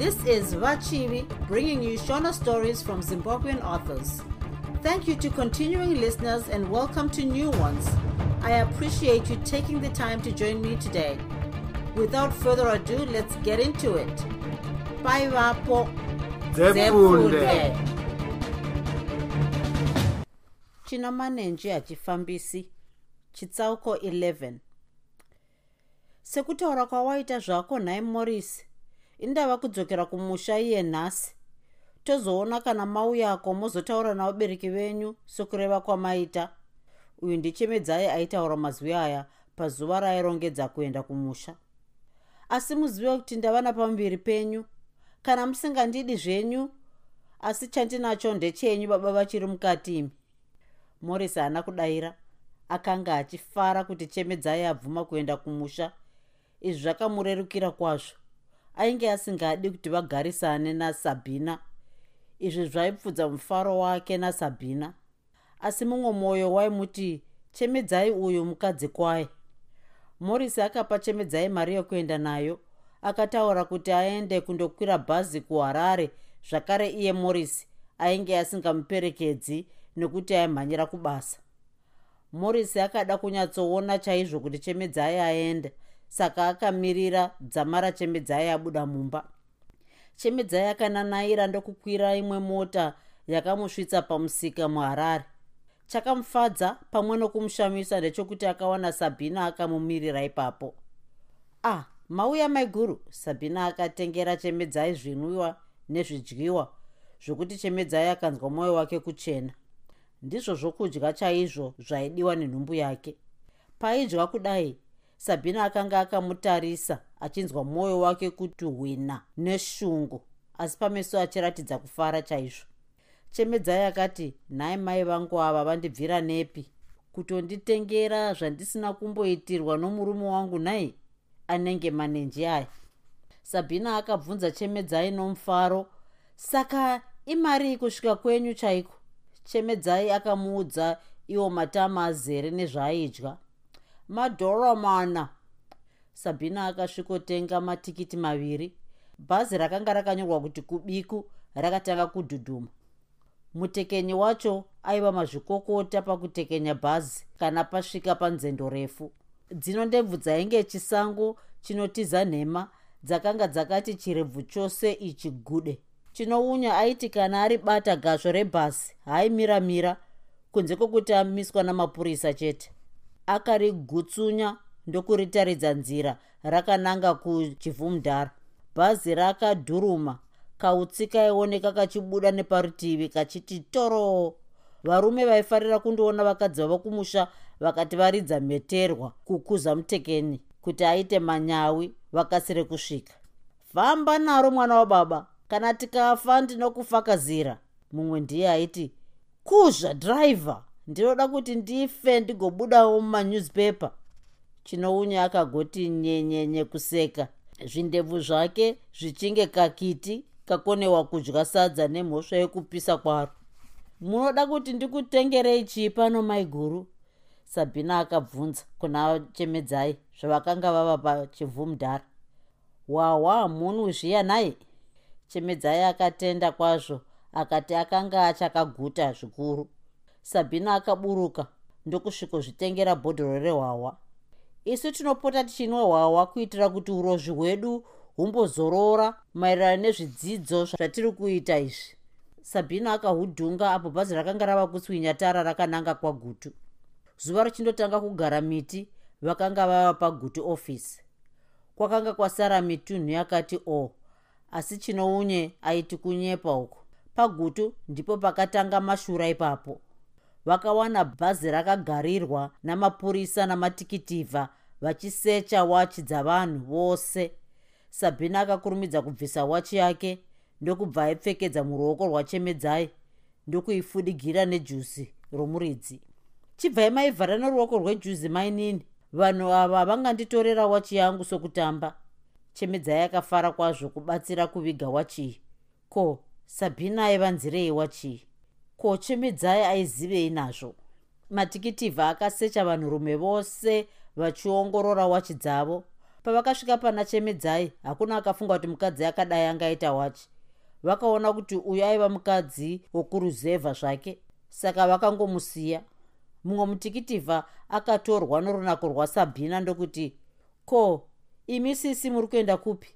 This is Vachivi bringing you Shona stories from Zimbabwean authors. Thank you to continuing listeners and welcome to new ones. I appreciate you taking the time to join me today. Without further ado, let's get into it. Bye, Vapo. Dzepfunde. china manenji chitsauko 11 sekutaura kwawaita zvako nhai morris indava kudzokera kumusha iye nhasi tozoona kana mauyako mozotaura navabereki venyu sokureva kwamaita. Uyu ndichemedzai aitaura mazwi aya pazuva rairongedza kuenda kumusha. Asi muzive kuti ndava napamberi penyu kana musingandidi zvenyu asi chandinacho ndechenyu baba vachiri mukati imi. Morris haana kudayira akanga achifara kuti chemedzai abvuma kuenda kumusha izvi zvakamurerukira kwazvo ainge asingadi kuti vagarisane nasabhina izvi zvaipfudza mufaro wake nasabhina asi mumwe mwoyo waimuti chemedzai uyu mukadzi kwaye. Morris akapa chemedzai mari yokuenda nayo akataura kuti aende kundokwira bhazi kuharare zvakare iye morris ainge asingamuperekedzi nekuti aimhanyira kubasa. Morris akada kunyatsoona chaizvo kuti chemedzai aenda saka akamirira dzamara chemedzai abuda mumba. Chemedzai akananaira ndokukwira imwe mota yakamusvitsa pamusika muharare. Chakamufadza pamwe nokumushamisa ndechekuti akawana sabhina akamumirira ipapo. Ah mauya maiguru sabhina akatengera chemedzai zvinwiwa nezvidyiwa zvokuti chemedzai akanzwa mwoyo wake kuchena. Ndizvo zvokudya chaizvo zvaidiwa nenhumbu yake. Paidya kudai sabhina akanga akamutarisa achinzwa mwoyo wake kuti hwina neshungu asi pameso achiratidza kufara chaizvo. Chemedzai akati nhai mai vangu ava vandibvira nepi. Kutonditengera zvandisina kumboitirwa nomurume wangu nhai anenge manenji aya. Sabhina akabvunza chemedzai nomufaro saka imari kusvika kwenyu chaiko? Chemedzai akamuudza iwo matama azere nezvaaidya madhora mana sabhina akasvikotenga matikiti maviri. Bhazi rakanga rakanyorwa kuti kubiku rakatanga kudhudhuma. Mutekenyi wacho aiva mazvikokota pakutekenya bhazi kana pasvika panzendo refu. Dzino ndebvu dzainge chisango chinotiza nhema dzakanga dzakati chirebvu chose ichi gude. Chinounya aiti kana aribata gasvo rebhasi haimiramira kunze kwokuti amiswa namapurisa chete akarigutsunya ndokuritaridza nzira rakananga kuchivhumudhara bhazi rakadhuruma kautsi kaioneka kachibuda neparutivi kachiti toro varume vaifarira kundoona vakadzi vavo kumusha vakati varidza mheterwa kukuza mutekeni kuti aite manyawi vakasire kusvika. Famba naro mwana wababa. Kana tikafa ndinokufakazira mumwe ndiye aiti kuzva dhiraivha ndinoda kuti ndife ndigobudawo mumanewspaper chinounya akagoti nyenyenye kuseka. Zvindebvu zvake zvichinge kakiti kakonewa kudya sadza nemhosva yekupisa kwaro. Munoda kuti ndikutengerei chii pano maiguru sabhina akabvunza kuna chemedzai zvavakanga vava pachivhumudhara. Wahwa munhu zviya nhaye chemedzai akatenda kwazvo akati akanga achakaguta zvikuru sabhina akaburuka ndokusvikozvitengera bhodhoro rehwahwa isu tinopota tichinwa hwahwa kuitira kuti urozvi hwedu humbozorora maererano nezvidzidzo zvatiri kuita izvi. Sabhina akahudhunga apo bhazi rakanga rava kuswinya tara rakananga kwagutu. Zuva richindotanga kugara miti vakanga vava pagutu ofisi. Kwakanga kwasara mitunhu yakati o oh, asi chinounye aiti kunyepa uku. Pagutu ndipo pakatanga mashura ipapo vakawana bhazi rakagarirwa namapurisa namatikitivha vachisecha wachi dzavanhu vose. Sabhina akakurumidza kubvisa wachi yake ndokubva aipfekedza muruoko rwachemedzai ndokuifudigira nejuzi romuridzi. Chibvai maivhara neruoko rwejuzi mainini vanhu ava vanganditorera wachi yangu sokutamba. Chemedzai akafara kwazvo kubatsira kuviga wachii ko sabhina aivanzirei wachii ko chemedzai aizivei nazvo matikitivha akasecha vanhurume vose vachiongorora wachi dzavo. Pavakasvika pana chemedzai hakuna akafunga kuti mukadzi akadai angaita wachi. Vakaona kuti uyu aiva mukadzi wokuruzevha zvake. Saka vakangomusiya. Mumwe mutikitivha akatorwa norunako rwasabhina ndokuti ko imi sisi muri kuenda kupi?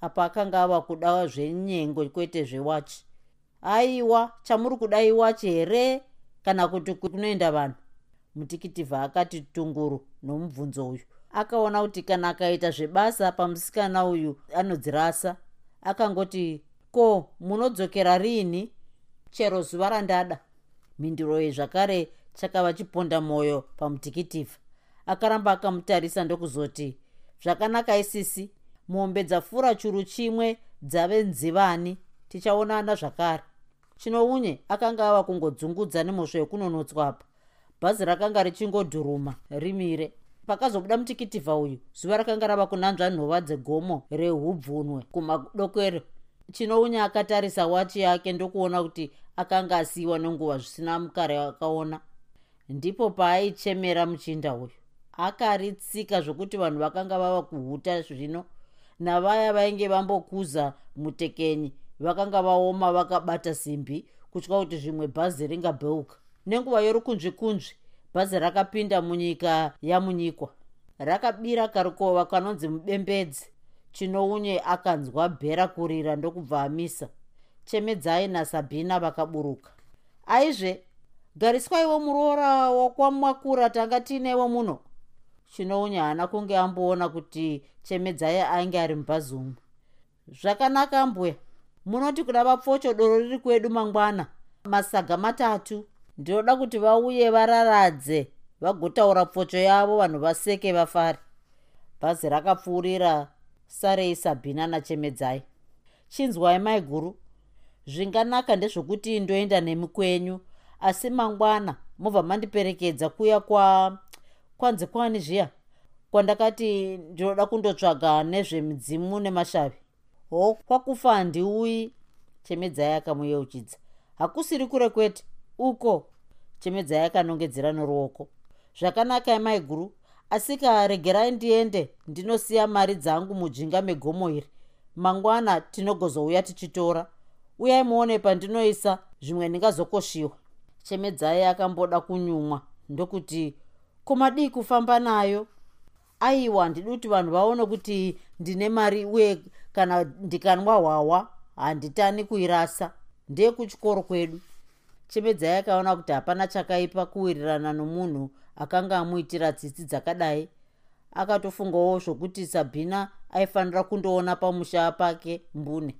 Apa akanga ava kuda zvenyengo kwete zvewachi aiwa chamuri kuda iwachi here kana kuti kunoenda vanhu? Mutikitivha akati tunguru nomubvunzo uyu. Akaona kuti kana akaita zvebasa pamusikana uyu anodzirasa. Akangoti ko munodzokera riini chero zuva randada. Mhinduro iyi zvakare chakava chiponda mwoyo pamutikitifa akaramba akamutarisa ndokuzoti zvakanaka isisi mombe dzafura churu chimwe dzave nzivani tichaonana zvakare. Chinounye akanga ava kungodzungudza nemhosvo yekunonotswapa bhazi rakanga richingodhuruma rimire. Pakazobuda mutikitifa uyu zuva rakanga rava kunanzva nhova dzegomo rehubvunwe kumadokero. Chinounya akatarisa wachi yake ndokuona kuti akanga asiyiwa nenguva zvisina mukare akaona. Ndipo paaichemera muchinda uyu akaritsika zvokuti vanhu vakanga vava kuhuta zvino navaya vainge vambokuza mutekenyi vakanga vaoma vakabata simbi kutya kuti zvimwe bhazi ringabheuka. Nenguva yorukunzvikunzvi bhazi rakapinda munyika yamunyikwa. Rakabira karukova kanonzi mubembedzi chinounye akanzwa bhera kurira ndokubva amisa. Chemedzai nasabhina vakaburuka. Aizve gariswaiwo muroora wakwamwakura tanga tiinewo muno. Chinounya haana kunge amboona kuti chemedzai ainge ari mubhazi umu. Zvakanaka mbuya munoti kuda vapfocho doro riri kwedu mangwana. Masaga matatu. Ndinoda kuti vauye vararadze vagotaura pfocho yavo vanhu vaseke vafari bhazi rakapfuurira sarei sabhina nachemedzai. Chinzwai mai guru. Zvinganaka ndezvokuti ndoenda nemi kwenyu asi mangwana mobva mandiperekedza kuya kwa kwanzi kwani zviya? Kwandakati ndinoda kundotsvaga nezvemidzimu nemashavi ho kwakufa handiuyi. Chemedzai akamuyeuchidza hakusiri kure kwete. Uko. Chemedzai akanongedzera noruoko. Zvakanaka emai guru. Asi karegerai ndiende. Ndinosiya mari dzangu mujinga megomo iri mangwana tinogozouya tichitora. Uyai muone pandinoisa. Zvimwe ndingazokoshiwa. Chemedzai akamboda kunyumwa. Ndokuti komadii kufamba nayo. Aiwa handidi kuti vanhu vaone kuti ndine mari uye kana ndikanwa hwawa handitani kuirasa. Ndeye kuchikoro kwedu. Chemedzai akaona kuti hapana chakaipa kuwirirana nomunhu akanga amuitira tsitsi dzakadai. Akatofungawo zvokuti sabhina aifanira kundoona pamusha pake mbune.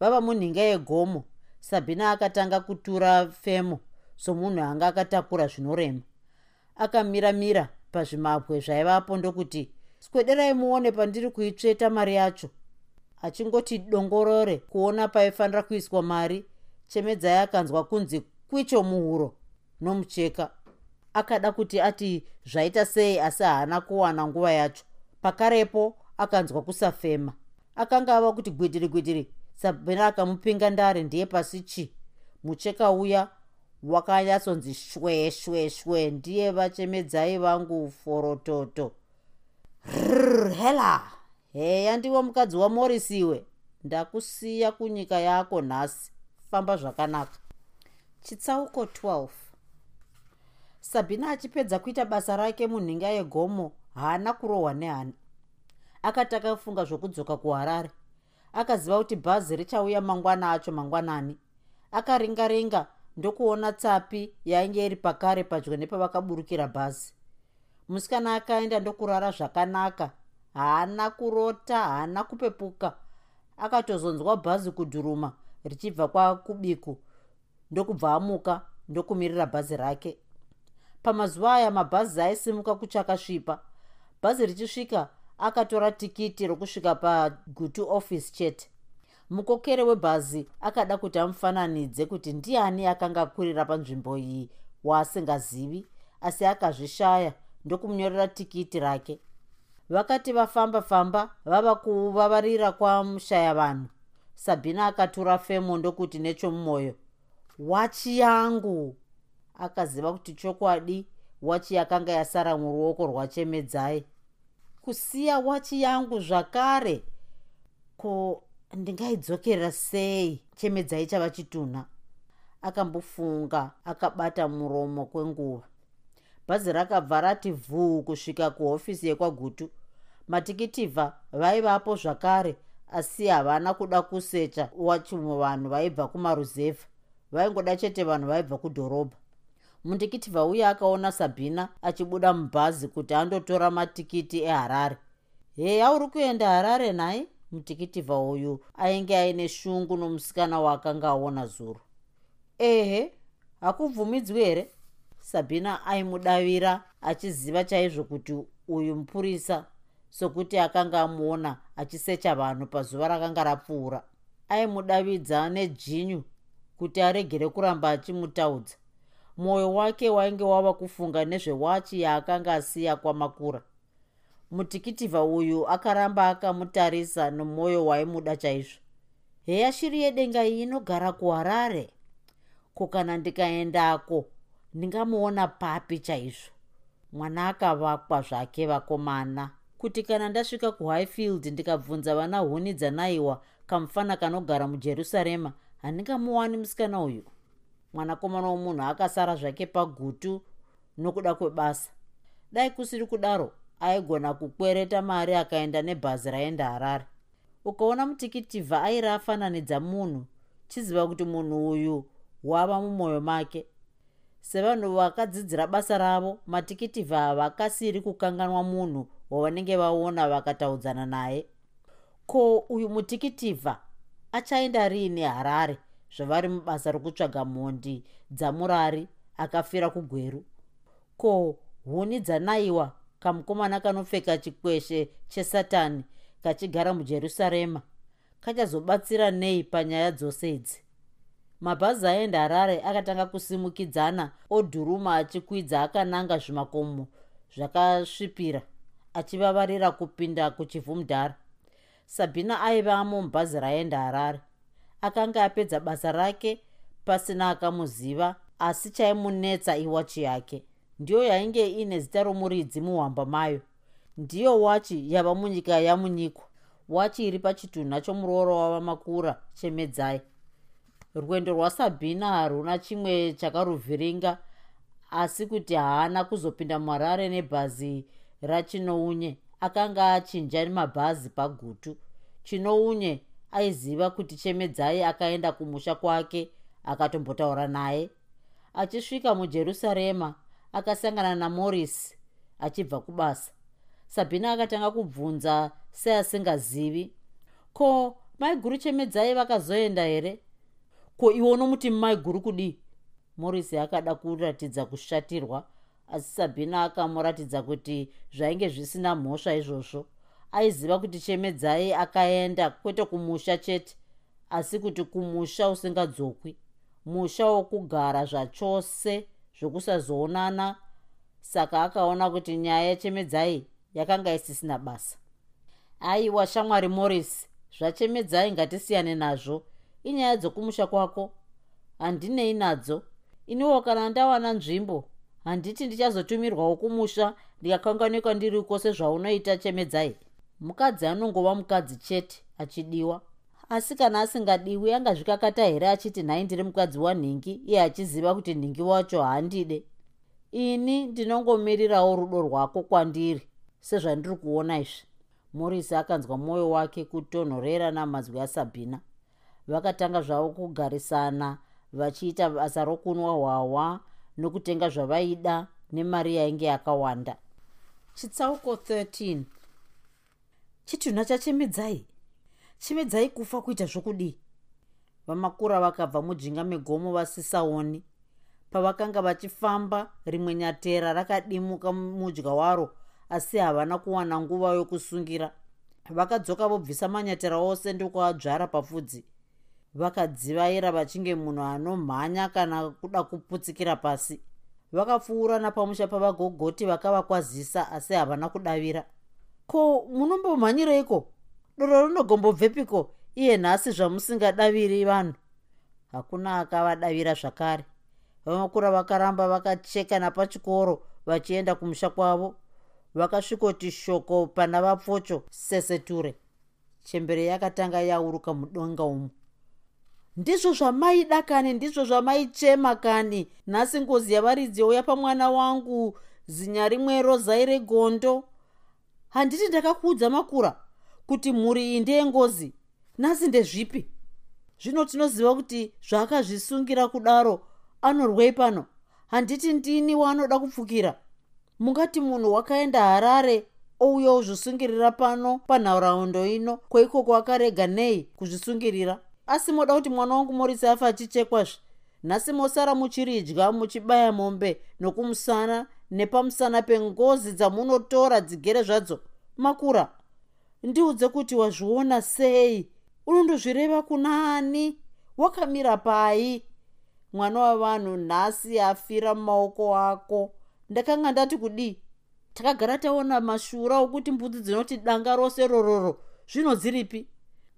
Vava munhinga yegomo. Sabhina akatanga kutura femo somunhu anga akatakura zvinorema. Akamira-mira pazvimabwe zvaivapo ndokuti swederai muone pandiri kuitsveta mari yacho achingoti dongorore kuona paifanira kuiswa mari chemedzai akanzwa kunzi kwicho muhuro nomucheka. Akada kuti ati zvaita sei asi haana kuwana nguva yacho pakarepo akanzwa kusafema. Akanga ava kuti gwidiri gwidiri sabhena akamupinga ndare ndiye pasi chi mucheka uya wakanyatsonzi shwe shwe shwe ndiye vachemedzai vangu forototo rr hela heya ndiwo mukadzi wamorisiwe ndakusiya kunyika yako nhasi. Famba zvakanaka. Chitsauko 12 sabhina achipedza kuita basa rake munhinga yegomo haana kurohwa nehana akati akafunga zvokudzoka kuharare akaziva kuti bhazi richauya mangwana acho mangwanani. Akaringaringa ndokuona tsapi yainge iri pakare padyo nepavakaburukira bhazi. Musikana akaenda ndokurara zvakanaka haana kurota haana kupepuka. Akatozonzwa bhazi kudhuruma richibva kwakubiku. Ndokubva amuka ndokumirira bhazi rake. Pamazuva aya mabhazi aisimuka kuchakasvipa bhazi richisvika akatora tikiti rokusvika pagutu office chete. Mukokere webhazi akada kuti amufananidze kuti ndiani akanga akurira panzvimbo iyi waasingazivi asi akazvishaya ndokumunyorera tikiti rake vakati vafamba famba vava kuvavarira kwamushaya vanhu. Sabhina akatura femo ndokuti nechomumwoyo. Wachi yangu! Akaziva kuti chokwadi wachi yakanga yasara muruoko rwachemedzai. Kusiya wachi yangu zvakare! Ko ndingaidzokerera sei? Chemedzai chava chitunha akambofunga akabata muromo kwenguva. Bhazi rakabva rati vhuu kusvika kuhofisi yekwagutu matikitivha vaivapo zvakare asi havana kuda kusecha wachimu vanhu vaibva kumaruzevha vaingoda chete vanhu vaibva kudhorobha. Mundikitivha uye akaona sabhina achibuda mubhazi kuti andotora matikiti eharare. Heya uri kuenda harare nhai mutikitivha uyu ainge aine shungu nomusikana waakanga aona zuro. Ehe hakubvumidzwi here? Sabhina aimudavira achiziva chaizvo kuti uyu mupurisa sokuti akanga amuona achisecha vanhu pazuva rakanga rapfuura. Aimudavidza nejinyu kuti aregere kuramba achimutaudza. Mwoyo wake wainge wava kufunga nezvewachi yaakanga asiya kwamakura. Mutikitivha uyu akaramba akamutarisa nomwoyo waimuda chaizvo. Heya shiri yedenga iyi inogara kuharare? Ko kana ndikaendako ndingamuona papi chaizvo? Mwana akavakwa zvake vakomana kuti kana ndasvika kuhighfield ndikabvunza vana huni dzanaiwa kamufana kanogara mujerusarema handingamuwani musikana uyu. Mwanakomana womunhu akasara zvake pagutu nokuda kwebasa. Dai kusiri kudaro aigona kukwereta mari akaenda nebhazi raenda harare. Ukaona mutikitivha airi afananidza munhu chiziva kuti munhu uyu wava mumwoyo make. Sevanhu vakadzidzira basa ravo matikitivha havakasiri kukanganwa munhu wavanenge vaona vakataudzana naye. Ko uyu mutikitivha achaenda riini harare zvavari mubasa rokutsvaga mhondi dzamurari akafira kugweru? Ko huni dzanaiwa kamukomana kanopfeka chikweshe chesatani kachigara mujerusarema? Kachazobatsira nei panyaya dzose idzi? Mabhazi aenda harare akatanga kusimukidzana odhuruma achikwidza akananga zvimakomo zvakasvipira achivavarira kupinda kuchivhumudhara. Sabhina aivamo mubhazi raenda harare. Akanga apedza basa rake pasina akamuziva asi chaimunetsa iwachi yake. Ndiyo yainge ine zita romuridzi muhwamba mayo. Ndiyo wachi yava munyika yamunyikwa. Wachi iri pachitunha chomurooro wava makura chemedzai. Rwendo rwasabhina haruna chimwe chakaruvhiringa asi kuti haana kuzopinda muharare nebhazi rachinounye akanga achinja mabhazi pagutu. Chinounye aiziva kuti chemedzai akaenda kumusha kwake akatombotaura naye. Achisvika mujerusarema akasangana namorris achibva kubasa. Sabhina akatanga kubvunza seasingazivi ko maiguru chemedzai vakazoenda here? Ko iwo nomuti maiguru kudii? Morris akada kuratidza kushatirwa asi sabhina akamuratidza kuti zvainge zvisina mhosva izvozvo. Aiziva kuti chemedzai akaenda kwete kumusha chete asi kuti kumusha usingadzokwi. Musha wokugara zvachose zvokusazoonana saka akaona kuti nyaya yechemedzai yakanga isisina basa. Aiwa shamwari morris zvachemedzai ngatisiyane nazvo. Inyaya dzokumusha kwako handinei nadzo. Iniwo kana ndawana nzvimbo handiti ndichazotumirwawo kumusha ndikakanganikwa ndiriko sezvaunoita chemedzai. Mukadzi anongova mukadzi chete achidiwa. Asi kana asingadiwi angazvikakata here achiti nhai ndiri mukadzi wanhingi iye achiziva kuti nhingi wacho haandide. Ini ndinongomirirawo rudo rwako kwandiri sezvandiri kuona izvi. Morisi akanzwa mwoyo wake kutonhorera namazwi asabhina. Vakatanga zvavo kugarisana vachiita basa rokunwa hwahwa nokutenga zvavaida nemari yainge yakawanda. Chitsauko 13 chitunha chachemedzai chemedzai kufa kuita zvokudii? Vamakura vakabva mujinga megomo vasisaoni. Pavakanga vachifamba rimwe nyatera rakadimuka mudya waro asi havana kuwana nguva yokusungira. Vakadzoka vobvisa manyatera ose ndokuadzvara papfudzi vakadzivaira vachinge munhu anomhanya kana kuda kuputsikira pasi. Vakapfuura napamusha pavagogoti vakavakwazisa asi havana kudavira. Ko munombomhanyireiko doro rinogombobvepiko iye nhasi zvamusingadaviri vanhu. Hakuna akavadavira zvakare. Vamakura vakaramba vakacheka napachikoro vachienda kumusha kwavo. Vakasvikoti shoko pana vapfocho seseture chembere yakatanga yauruka mudenga umu ndizvo zvamaida kani ndizvo zvamaichema kani. Nhasi ngozi yavaridzi yauya pamwana wangu zinya rimwe rozai regondo handiti ndakakuudza makura kuti mhuri iyi ndeyengozi nhasi ndezvipi? Zvino tinoziva kuti zvaakazvisungira kudaro anorwei pano. Handiti ndini waanoda kupfukira? Mungati munhu wakaenda harare ouya uzvisungirira pano panharaunda ino kweikoko akarega nei kuzvisungirira asi moda kuti mwana wangu morisi afa achichekwazve nhasi mosara muchiridya muchibaya mombe nokumusana nepamusana pengozi dzamunotora dzigere zvadzo. Makura ndiudze kuti wazviona sei? Unondozvireva kuna ani wakamira pai. Mwana wavanhu nhasi afira mumaoko ako. Ndakanga ndati kudii takagara taona mashura okuti mbudzi dzinoti danga rose rororo zvino dziripi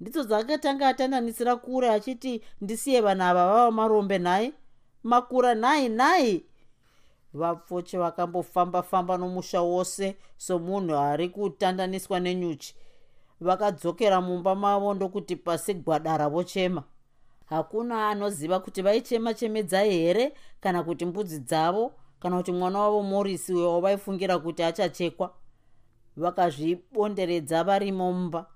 ndidzo dzakatanga atandanisira kure achiti ndisiye vanhu ava vava marombe nhai makura nhai nhai. Vapfoche vakambofamba-famba nomusha wose somunhu ari kutandaniswa nenyuchi. Vakadzokera mumba mavo ndokuti pasi gwada ravochema hakuna anoziva kuti vaichema chemedzai here kana kuti mbudzi dzavo kana kuti mwana wavo morisi uyo wavaifungira kuti achachekwa. Vakazvibonderedza varimo mumba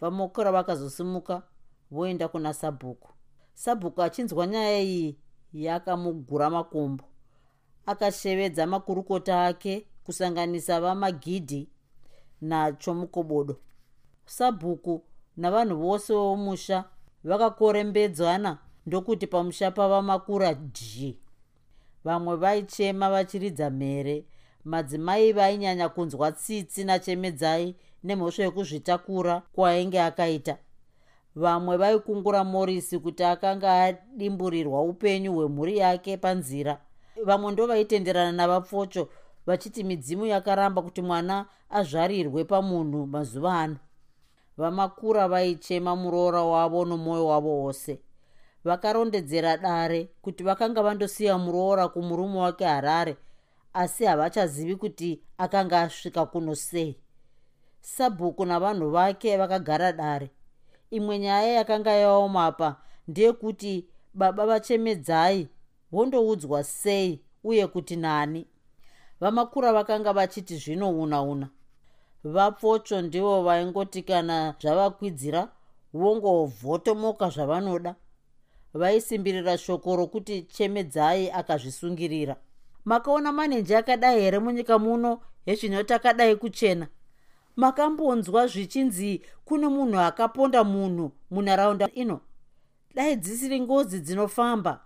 vamokora vakazosimuka voenda kuna sabhuku. Sabhuku achinzwa nyaya iyi yakamugura makumbo. Akashevedza makurukota ake kusanganisa vamagidhi nachomukobodo sabhuku navanhu vose vomusha vakakorembedzana ndokuti pamusha pava makura dhii. Vamwe vaichema vachiridza mhere. Madzimai vainyanya kunzwa tsitsi nachemedzai nemhosvo yekuzvitakura kwaainge akaita. Vamwe vaikungura morisi kuti akanga adimburirwa upenyu hwemhuri yake panzira. Vamwe ndo vaitenderana navapfocho vachiti midzimu yakaramba kuti mwana azvarirwe pamunhu mazuva ano. Vamakura vaichema muroora wavo nomwoyo wavo wose. Vakarondedzera dare kuti vakanga vandosiya muroora kumurume wake harare asi havachazivi kuti akanga asvika kuno sei sabhuku navanhu vake vakagara dare. Imwe nyaya yakanga yaomapa ndeyekuti baba vachemedzai vondoudzwa sei uye kuti nani. Vamakura vakanga vachiti zvino una una. Vapfocho ndivo vaingoti kana zvavakwidzira vongovhotomoka zvavanoda. Vaisimbirira shoko rokuti chemedzai akazvisungirira. Makaona manenji akadai here munyika muno hezvino takadai kuchena makambonzwa zvichinzi kune munhu akaponda munhu munharaunda ino. Dai dzisiri ngozi dzinofamba.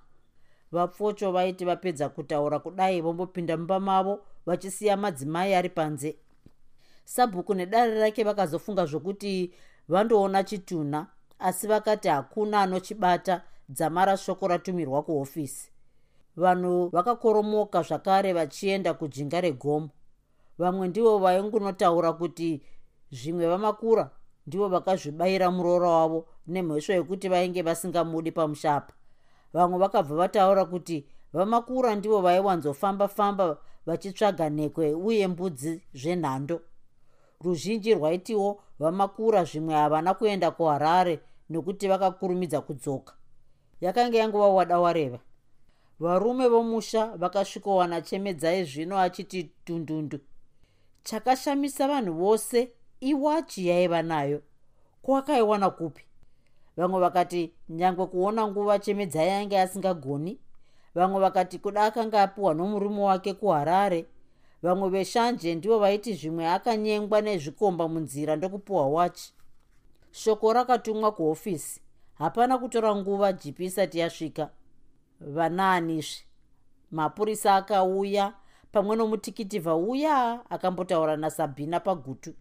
Vapfocho vaiti vapedza kutaura kudai vombopinda mumba mavo vachisiya madzimai ari panze. Sabhuku nedare rake vakazofunga zvokuti vandoona chitunha asi vakati hakuna anochibata dzamara shoko ratumirwa kuhofisi. Vanhu vakakoromoka zvakare vachienda kujinga regomo vamwe ndivo vaingunotaura kuti zvimwe vamakura ndivo vakazvibayira muroora wavo nemhesho yekuti vainge vasingamudi pamushapa. Vamwe vakabva vataura kuti vamakura ndivo vaiwanzofamba-famba vachitsvaga nhekwe uye mbudzi zvenhando. Ruzhinji rwaitiwo vamakura zvimwe havana kuenda kuharare nekuti vakakurumidza kudzoka. Yakanga yanguva wada wareva. Varume vomusha vakasvikowana chemedzai zvino achiti tundundu chakashamisa vanhu vose iwachi yaiva nayo kwakaiwana kupi? Vamwe vakati nyange kuona nguva chemedzai yange asingagoni vamwe vakati kuda akanga apiwa nomurume wake kuharare. Vamwe veshanje ndivo vaiti zvimwe akanyengwa nezvikomba munzira ndokupiwa wachi. Shoko rakatumwa kuhofisi. Hapana kutora nguva jipi isati yasvika. Vanaanizve. Mapurisa akauya pamwe nomutikitivha uya akambotaura nasabhina pagutu.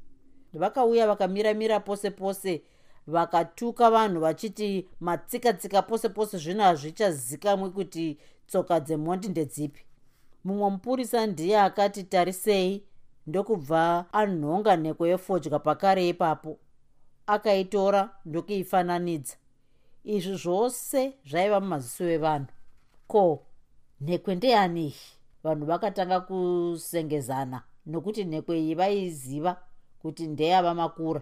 Vakauya vakamira-mira pose pose vakatuka vanhu vachiti matsika-tsika pose pose zvino hazvichazikamwi kuti tsoka dzemhondi ndedzipi. Mumwe mupurisa ndiye akati tarisei ndokubva anhonga nheko yefodya pakare ipapo. Akaitora ndokuifananidza. Izvi zvose zvaiva mumaziso evanhu. Ko nhekwe ndeyanihi vanhu vakatanga kusengezana nokuti nhekwe iyi vaiziva kuti ndeyava makura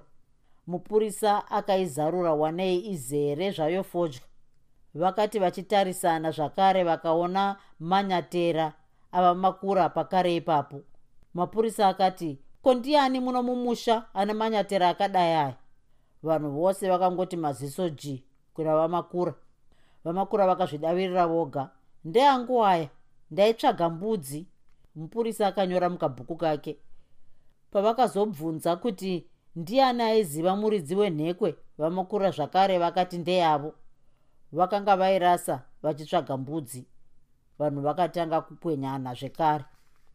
mupurisa akaizarura wanei izere zvayo fodya. Vakati vachitarisana zvakare vakaona manyatera ava makura pakare ipapo. Mapurisa akati ko ndiani muno mumusha ane manyatera akadai aya? Vanhu vose vakangoti maziso g kuna vamakura. Vamakura vakazvidavirira voga ndeangu aya ndaitsvaga mbudzi mupurisa akanyora mukabhuku kake. Pavakazobvunza kuti ndiani aiziva muridzi wenhekwe vamakura zvakare vakati ndeyavo. Vakanga vairasa vachitsvaga mbudzi. Vanhu vakatanga kupwenyana zvekare.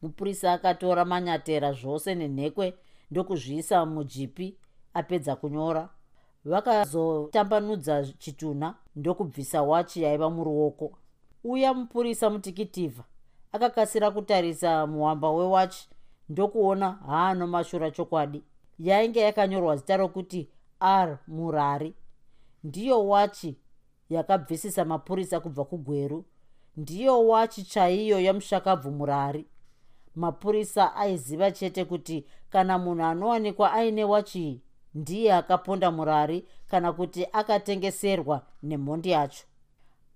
Mupurisa akatora manyatera zvose nenhekwe ndokuzviisa mujipi apedza kunyora. Vakazotambanudza chitunha ndokubvisa wachi yaiva muruoko uya mupurisa mutikitivha akakasira kutarisa muwamba wewachi ndokuona haano mashura chokwadi. Yainge yakanyorwa zita rokuti r murari. Ndiyo wachi yakabvisisa mapurisa kubva kugweru. Ndiyo wachi chaiyo yamushakabvu murari. Mapurisa aiziva chete kuti kana munhu anowanikwa aine wachi ndiye akaponda murari kana kuti akatengeserwa nemhondi yacho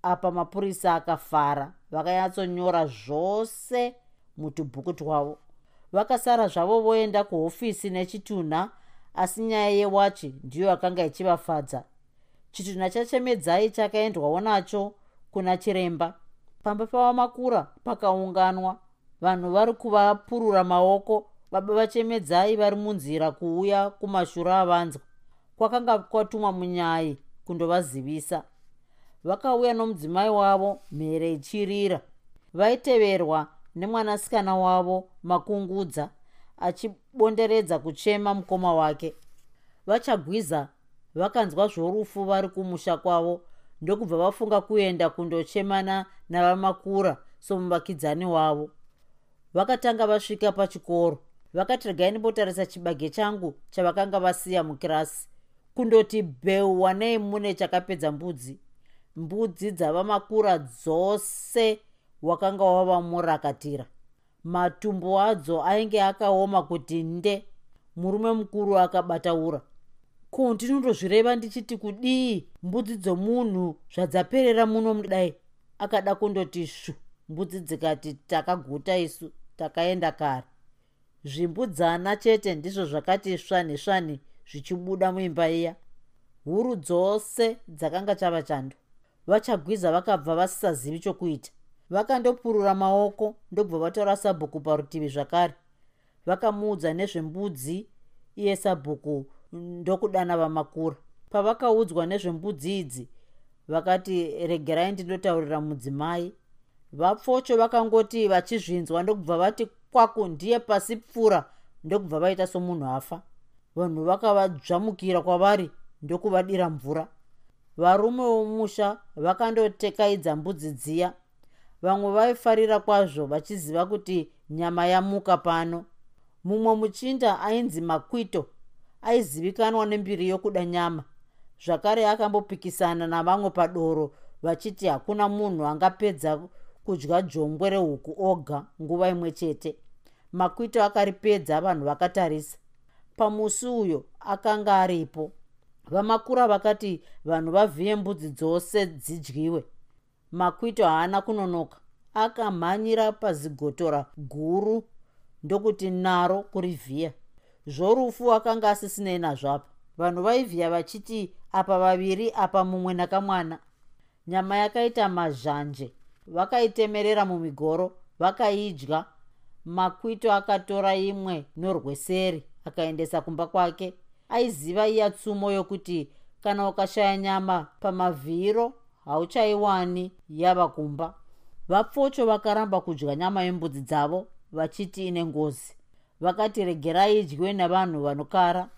apa mapurisa akafara. Vakanyatsonyora zvose mutubhuku twavo. Vakasara zvavo voenda kuhofisi nechitunha asi nyaya yewachi ndiyo yakanga ichivafadza. Chitunha chachemedzai chakaendwawo nacho kuna chiremba. Pamba pavamakura pakaunganwa. Vanhu vari kuvapurura maoko baba vachemedzai vari munzira kuuya kumashura avanzwa. Kwakanga kwatumwa munyai kundovazivisa vakauya nomudzimai wavo mhere ichirira vaiteverwa nemwanasikana wavo makungudza achibonderedza kuchema mukoma wake. Vachagwiza vakanzwa zvorufu vari kumusha kwavo ndokubva vafunga kuenda kundochemana navamakura somuvakidzani wavo. Vakatanga vasvika pachikoro vakati regai ndimbotarisa chibage changu chavakanga vasiya mukirasi. Kundoti bheu wanei mune chakapedza mbudzi mbudzi dzavamakura dzose wakanga wavamurakatira matumbu adzo ainge akaoma kuti nde. Murume mukuru akabataura. Ko ndinondozvireva ndichiti kudii? Mbudzi dzomunhu zvadzaperera muno mudai akada kundoti shu. Mbudzi dzikati takaguta isu takaenda kare. Zvimbudzana chete ndizvo zvakati svani svani zvichibuda muimba iya. Huru dzose dzakanga chava chando vachagwiza vakabva vasisazivi chokuita. Vakandopurura maoko ndobva vatora sabhuku parutivi zvakare. Vakamuudza nezvembudzi iye sabhuku ndokudana vamakura. Pavakaudzwa nezvembudzi idzi vakati regerai ndinotaurira mudzimai. Vapfocho vakangoti vachizvinzwa ndokubva vati kwaku ndiye pasi pfuura ndokubva vaita somunhu afa. Vanhu vakavadzvamukira kwavari ndokuvadira mvura varume vomusha vakandotekaidza mbudzi dziya. Vamwe vaifarira kwazvo vachiziva kuti nyama yamuka pano. Mumwe muchinda ainzi makwito aizivikanwa nembiri yokuda nyama. Zvakare akambopikisana navamwe padoro vachiti hakuna munhu angapedza kudya jongwe rehuku oga nguva imwe chete. Makwito akaripedza vanhu vakatarisa. Pamusi uyo akanga aripo vamakura vakati vanhu vavhiye mbudzi dzose dzidyiwe. Makwito haana kunonoka. Akamhanyira pazigotora guru ndokuti naro kurivhiya. Zvorufu akanga asisinei nazvapa vanhu vaivhiya vachiti apa vaviri apa mumwe nakamwana. Nyama yakaita mazhanje. Vakaitemerera mumigoro vakaidya. Makwito akatora imwe norweseri akaendesa kumba kwake aiziva iya tsumo yokuti kana ukashaya nyama pamavhiro hauchaiwani yava kumba. Vapfocho vakaramba kudya nyama yembudzi dzavo vachiti ine ngozi. Vakati regerai idyiwe navanhu vanokara.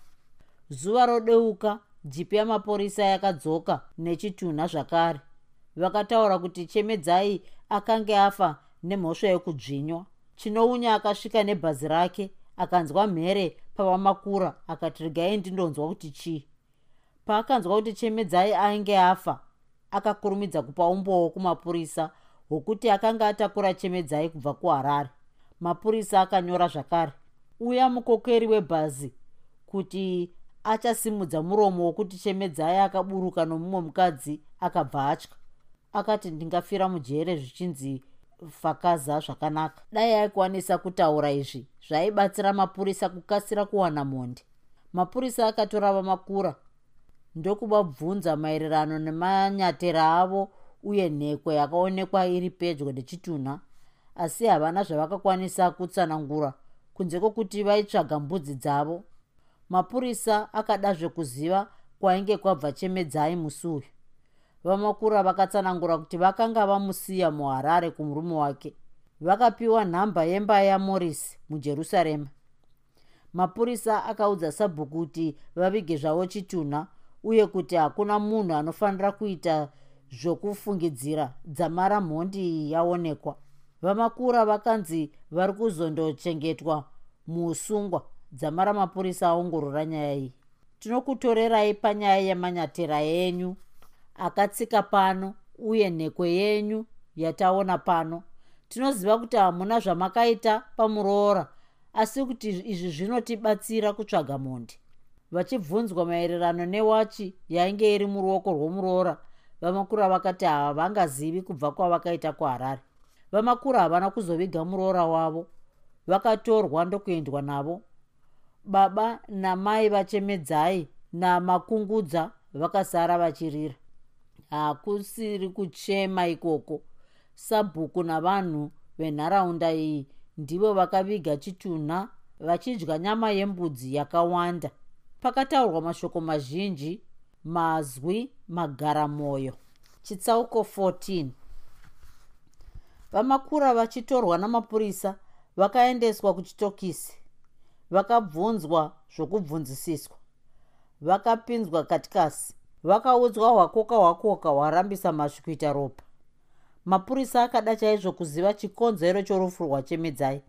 Zuva rodeuka jipi yamapurisa yakadzoka nechitunha zvakare. Vakataura kuti chemedzai akange afa nemhosva yekudzvinywa chinounya akasvika nebhazi rake akanzwa mhere pavamakura akati regai ndindonzwa kuti chii? Paakanzwa kuti chemedzai ainge afa akakurumidza kupa umbowo kumapurisa hwokuti akanga atakura chemedzai kubva kuharare. Mapurisa akanyora zvakare uya mukokeri webhazi kuti achasimudza muromo wokuti chemedzai akaburuka nomumwe mukadzi akabva atya. Akati ndingafira mujere zvichinzi fakaza zvakanaka. Dai aikwanisa kutaura izvi zvaibatsira mapurisa kukasira kuwana mondi mapurisa akatora vamakura ndokubabvunza maererano nemanyatera avo uye nhekwe yakaonekwa iri pedyo nechitunha asi havana zvavakakwanisa kutsanangura kunze kwokuti vaitsvaga mbudzi dzavo. Mapurisa akadazve kuziva kwainge kwabva chemedzai musi uyu vamakura vakatsanangura kuti vakanga vamusiya muharare kumurume wake. Vakapiwa nhamba yemba yamorisi mujerusarema. Mapurisa akaudza sabhuku kuti vavige zvavo chitunha uye kuti hakuna munhu anofanira kuita zvokufungidzira dzamara mhondi yaonekwa. Vamakura vakanzi vari kuzondochengetwa muusungwa dzamara mapurisa aongorora nyaya iyi. Tinokutorerai panyaya yemanyatera yenyu akatsika pano uye nhekwe yenyu yataona pano. Tinoziva kuti hamuna zvamakaita pamuroora asi kuti izvi zvinotibatsira kutsvaga mondi vachibvunzwa maererano newachi yainge iri muruoko rwomuroora vamakura vakati havangazivi kubva kwavakaita kuharare. Vamakura havana kuzoviga muroora wavo vakatorwa ndokuendwa navo. Baba namai vachemedzai namakungudza vakasara vachirira hakusiri kuchema ikoko. Sabhuku navanhu venharaunda iyi ndivo vakaviga chitunha vachidya nyama yembudzi yakawanda. Pakataurwa mashoko mazhinji mazwi magara mwoyo chitsauko 14 vamakura vachitorwa namapurisa vakaendeswa kuchitokisi. Vakabvunzwa zvokubvunzisiswa. Vakapinzwa katikasi vakaudzwa hwakoka hwakoka hwarambisa masvi kuita ropa. Mapurisa akada chaizvo kuziva chikonzero chorufu rwachemedzai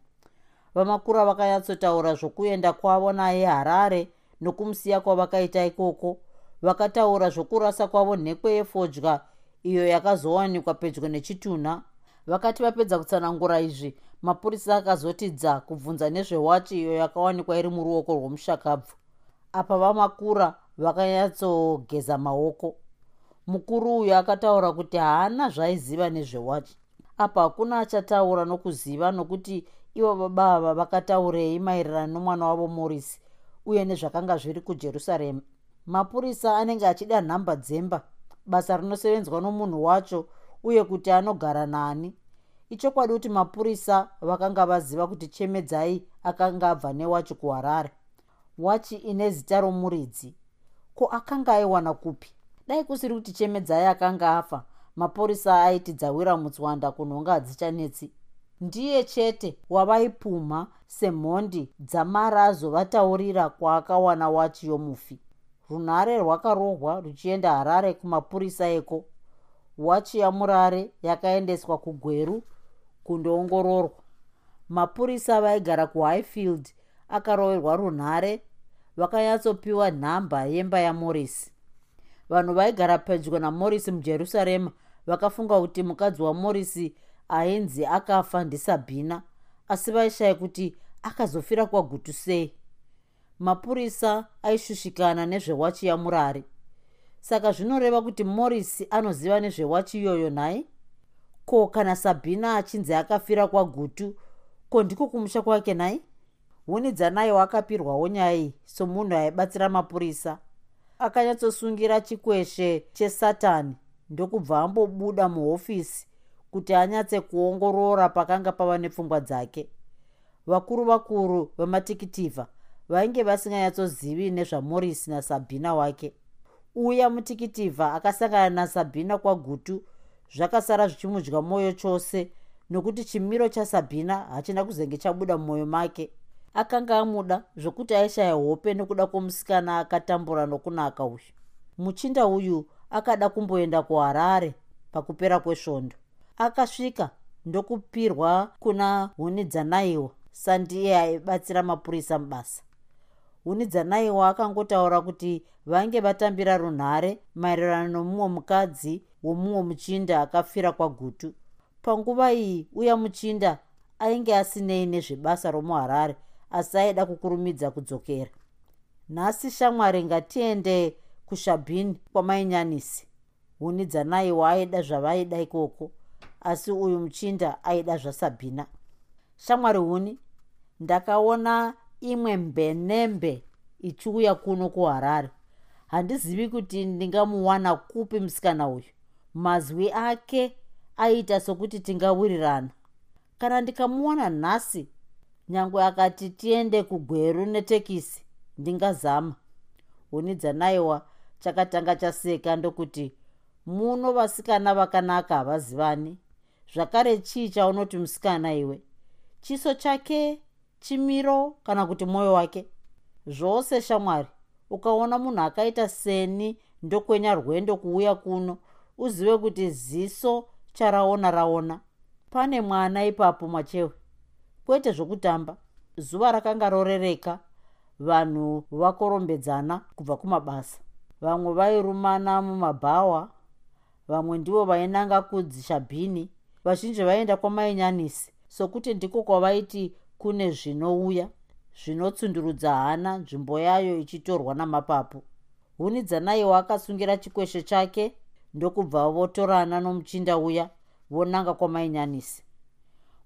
vamakura vakanyatsotaura zvokuenda kwavo naye harare nokumusiya kwavakaita ikoko. Vakataura zvokurasa kwavo nhekwe yefodya iyo yakazowanikwa pedyo nechitunha. Vakati vapedza kutsanangura izvi mapurisa akazotidza kubvunza nezvewachi iyo yakawanikwa iri muruoko rwomushakabvu. Apa vamakura vakanyatsogeza maoko. Mukuru uyu akataura kuti haana zvaiziva nezvewachi. Apa hakuna achataura nokuziva nokuti ivo baba ava vakataurei maererano nomwana wavo morisi uye nezvakanga zviri kujerusarema. Mapurisa anenge achida nhamba dzemba basa rinosevenzwa nomunhu wacho uye kuti anogara nani. Ichokwadi kuti mapurisa vakanga vaziva kuti chemedzai akanga abva newachi kuharare. Wachi ine zita romuridzi ko akanga aiwana kupi? Dai kusiri kuti chemedzai akanga afa mapurisa aiti dzawira mutswanda kunhonga hadzichanetsi ndiye chete wavaipumha semhondi dzamara azovataurira kwaakawana wachi yomufi. Runhare rwakarohwa ruchienda harare kumapurisa eko. Wachi yamurare yakaendeswa kugweru kundoongororwa. Mapurisa vaigara kuhighfield akaroverwa runhare vakanyatsopiwa nhamba yemba yamorisi vanhu vaigara pedyo namorisi mujerusarema vakafunga kuti mukadzi wamorisi ainzi akafa ndisabhina asi vaishaya kuti akazofira kwagutu sei. Mapurisa aishushikana nezvewachi yamurari saka zvinoreva kuti morisi anoziva nezvewachi iyoyo nhai? Ko kana sabhina achinzi akafira kwagutu ko ndiko kumusha kwake nhai hunidzanayo akapirwawo nyaya iyi somunhu aibatsira mapurisa. Akanyatsosungira chikweshe chesatani ndokubva ambobuda muhofisi kuti anyatse kuongorora pakanga pava nepfungwa dzake. Vakuru vakuru vematikitivha vainge vasinganyatsozivi nezvamorisi nasabhina wake. Uya mutikitivha akasangana nasabhina kwagutu zvakasara zvichimudya mwoyo chose nokuti chimiro chasabhina hachina kuzenge chabuda mumwoyo make akanga amuda zvokuti aishaya hope nekuda kwomusikana akatambura nokunaka uyu muchinda uyu akada kumboenda kuharare pakupera kwesvondo. Akasvika ndokupirwa kuna hunidzanaiwa sandiye aibatsira mapurisa mubasa. Hunidzanaiwa akangotaura kuti vainge vatambira runhare maererano nomumwe mukadzi womumwe muchinda akafira kwagutu. Panguva iyi uya muchinda ainge asinei nezvebasa romuharare asi aida kukurumidza kudzokera. Nhasi shamwari ngatiende kushabhini kwamainyanisi huni dzanaiwa aida zvavaida ikoko asi uyu muchinda aida zvasabhina shamwari huni ndakaona imwe mbenembe ichiuya kuno kuharare. Handizivi kuti ndingamuwana kupi musikana uyu. Mazwi ake aita sokuti tingawirirana kana ndikamuwana nhasi nyange akati tiende kugweru netekisi ndingazama. Huni dzanaiwa chakatanga chaseka ndokuti muno vasikana vakanaka havazivani zvakare chii chaunoti musikana iwe? Chiso chake chimiro kana kuti mwoyo wake? Zvose shamwari ukaona munhu akaita seni ndokwenya rwendo kuuya kuno uzive kuti ziso charaona raona pane mwana ipapo machewe kwete zvokutamba zuva rakanga rorereka vanhu vakorombedzana kubva kumabasa. Vamwe vairumana mumabhawa vamwe ndivo vainanga kudzishabhini vazhinji vaenda kwamainyanisi sokuti ndiko kwavaiti kune zvinouya zvinotsundurudza hana nzvimbo yayo ichitorwa namapapu. Huni dzanaiwa akasungira chikweshe chake ndokubva votorana nomuchinda uya vonanga kwamainyanisi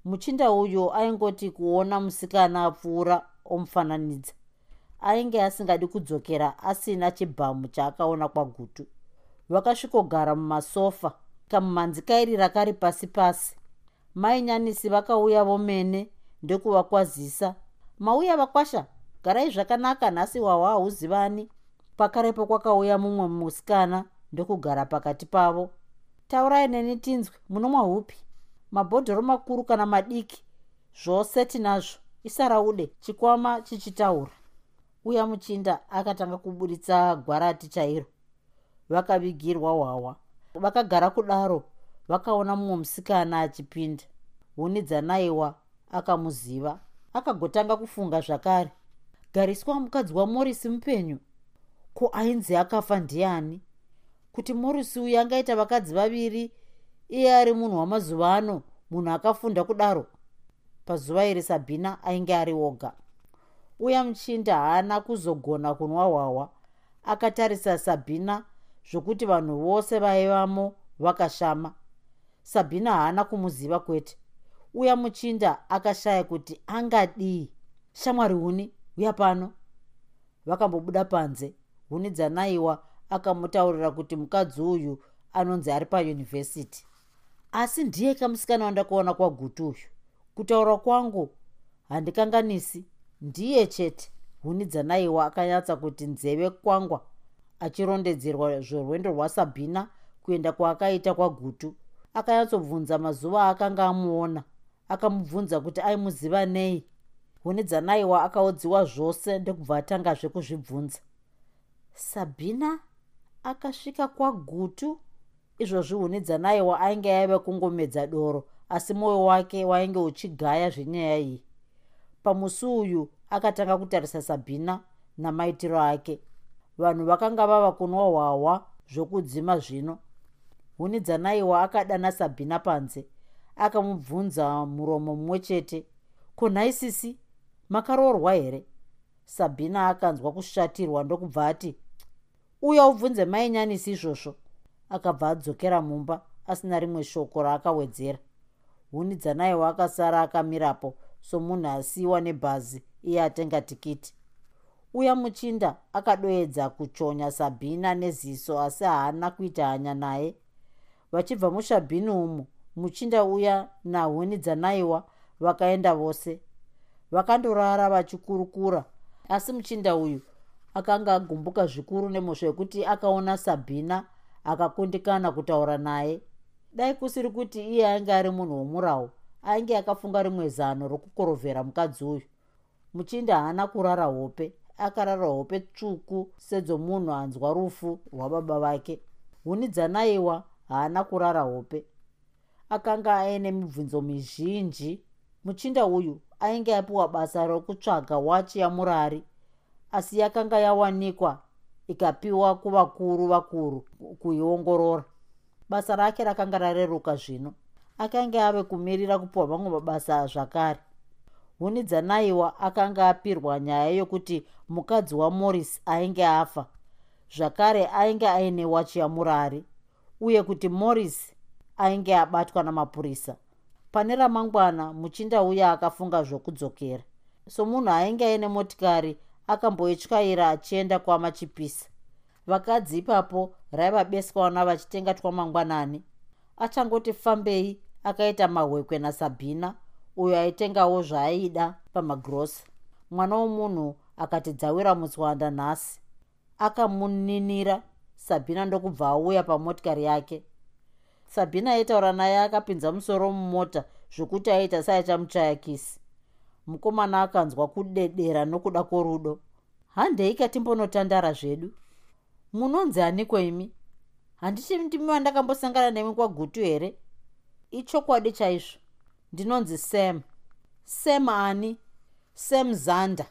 muchinda uyu aingoti kuona musikana apfuura omufananidza ainge asingadi kudzokera asina chibhamu chaakaona kwagutu. Vakasvikogara mumasofa kamumanzikairira kari pasi pasi. Mainyanisi vakauya vomene ndokuvakwazisa. Mauya vakwasha garai zvakanaka nhasi wahwa hauzivani pakarepo kwakauya mumwe musikana ndokugara pakati pavo. Taurai neni tinzwe munomwa hupi mabhodhoro makuru kana madiki zvose tinazvo. Isaraude chikwama chichitaura. Uya muchinda akatanga kuburitsa gwarati chairo. Vakavigirwa hwawa. Vakagara kudaro vakaona mumwe musikana achipinda. Huni dzanaiwa akamuziva akagotanga kufunga zvakare. Gariswa mukadzi wamorisi mupenyu. Ko ainzi akafa ndiani? Kuti morisi uyu angaita vakadzi vaviri iye ari munhu wamazuva ano munhu akafunda kudaro pazuva iri sabhina ainge ari oga uya muchinda haana kuzogona kunwa hwahwa akatarisa sabhina zvokuti vanhu vose vaivamo vakashama. Sabhina haana kumuziva kwete. Uya muchinda akashaya kuti angadii shamwari huni? Uya pano. Vakambobuda panze. Huni dzanaiwa akamutaurira kuti mukadzi uyu anonzi ari payunivhesiti asi ndiye kamusikana wandakuona kwagutu uyu. Kutaura kwangu handikanganisi. Ndiye chete. Huni dzanaiwa akanyatsa kuti nzeve kwangwa achirondedzerwa zvorwendo rwasabhina kuenda kwaakaita kwagutu akanyatsobvunza mazuva akanga amuona. Akamubvunza kuti aimuziva nei. Huni dzanaiwa akaodziwa zvose ndokubva atangazve kuzvibvunza. Sabhina akasvika kwagutu izvozvi huni dzanaiwa ainge aiva kungomedza doro asi mwoyo wake wainge uchigaya zvenyaya iyi. Pamusi uyu akatanga kutarisa sabhina namaitiro ake. Vanhu vakanga vava kunwa hwahwa zvokudzima zvino. Huni dzanaiwa akadana sabhina panze akamubvunza muromo mumwe chete kunhaisisi makaroorwa here? Sabhina akanzwa kushatirwa ndokubva ati uya ubvunze mainyanisi izvozvo akabva adzokera mumba asina rimwe shoko raakawedzera. Huni dzanaiwa akasara akamirapo somunhu asiyiwa nebhazi iye atenga tikiti. Uya muchinda akadoedza kuchonya sabhina neziso asi haana kuita hanya naye. Vachibva mushabhini umu muchinda uya nahuni dzanaiwa vakaenda vose. Vakandorara vachikurukura asi muchinda uyu akanga agumbuka zvikuru nemhosva yekuti akaona sabhina akakundikana kutaura naye. Dai kusiri kuti iye ainge ari munhu womurawo ainge akafunga rimwe zano rokukorovhera mukadzi uyu. Muchinda haana kurara hope akarara hope tsvuku sedzomunhu anzwa rufu rwababa vake. Huni dzanaiwa haana kurara hope. Akanga aine mibvunzo mizhinji. Muchinda uyu ainge apiwa basa rokutsvaga wachi yamurari asi yakanga yawanikwa ikapiwa kuvakuru vakuru kuiongorora. Basa rake rakanga rareruka zvino. Akanga ave kumirira kupiwa vamwe mabasa zvakare. Hunidzanaiwa akanga apirwa nyaya yokuti mukadzi wamorris ainge afa. Zvakare ainge aine wachi yamurari uye kuti morris ainge abatwa namapurisa. Pane ramangwana muchinda uya akafunga zvokudzokera. Somunhu ainge aine motikari akamboityaira achienda kwamachipisa vakadzi ipapo raiva beswana vachitenga twamangwanani. Achangoti fambei akaita mahwekwe nasabhina uyo aitengawo zvaaida pamagrosa mwana womunhu akati dzawira mutswanda nhasi. Akamuninira sabhina ndokubva auya pamotikari yake. Sabhina aitaura naye akapinza musoro mumota zvokuti aita seaichamuchayakisi mukomana akanzwa kudedera nokuda kworudo. Handeika timbonotandara zvedu? Munonzi aniko imi? Handiti ndimi vandakambosangana nemi kwagutu here? Ichokwadi chaizvo ndinonzi sam. Sam ani? Sam zanda.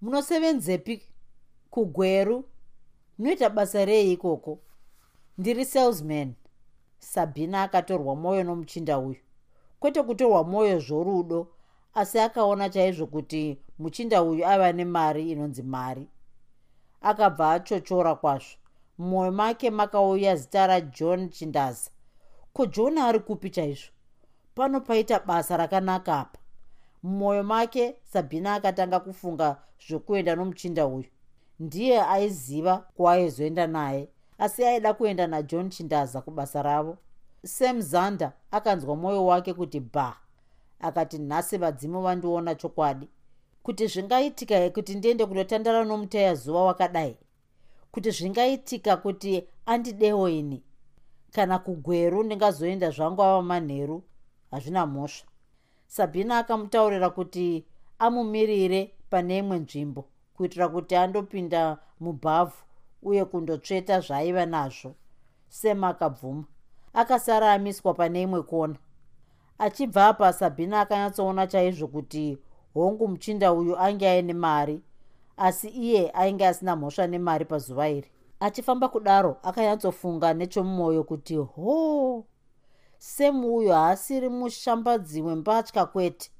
Munosevenzepi kugweru? Munoita basa rei ikoko? Ndiri salesman. Sabhina akatorwa mwoyo nomuchinda uyu. Kwete kutorwa mwoyo zvorudo asi akaona chaizvo kuti muchinda uyu aiva nemari inonzi mari. Akabva achochora kwazvo. Mumwoyo make makauya zita rajohn chindaza. Ko john ari kupi chaizvo? Pano paita basa rakanaka apa. Mumwoyo make sabhina akatanga kufunga zvokuenda nomuchinda uyu. Ndiye aiziva kwaaizoenda naye asi aida kuenda najohn chindaza kubasa ravo. Sam zander akanzwa mwoyo wake kuti bha akati nhasi vadzimu vandiona chokwadi. Kuti zvingaitika kuti ndiende kunotandara nomuteya zuva wakadai? Kuti zvingaitika kuti andidewo ini? Kana kugweru ndingazoenda zvangu ava manheru hazvina mhosva. Sabhina akamutaurira kuti amumirire pane imwe nzvimbo kuitira kuti andopinda mubhavhu uye kundotsveta zvaaiva nazvo sema akabvuma. Akasara amiswa pane imwe kona achibva apa sabhina akanyatsoona chaizvo kuti hongu muchinda uyu ainge aine mari asi iye ainge asina mhosva nemari pazuva iri. Achifamba kudaro akanyatsofunga nechomumwoyo kuti hoo semu uyu haasiri mushambadzi wembatya kwete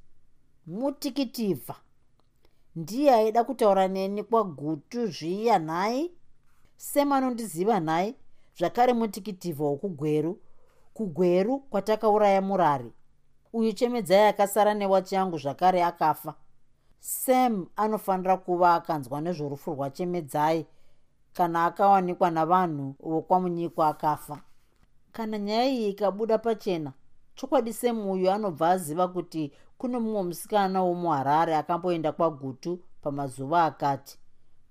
mutikitivha. Ndiye aida kutaura neni kwagutu zviya nhai semu anondiziva nhai zvakare mutikitivha wokugweru kugweru kwatakauraya murari uyu chemedzai akasara newachi yangu zvakare akafa. Sam anofanira kuva akanzwa nezvorufu rwachemedzai kana akawanikwa navanhu vokwamunyikwa akafa. Kana nyaya iyi ikabuda pachena chokwadi sam uyu anobva aziva kuti kune mumwe musikana womuharare akamboenda kwagutu pamazuva akati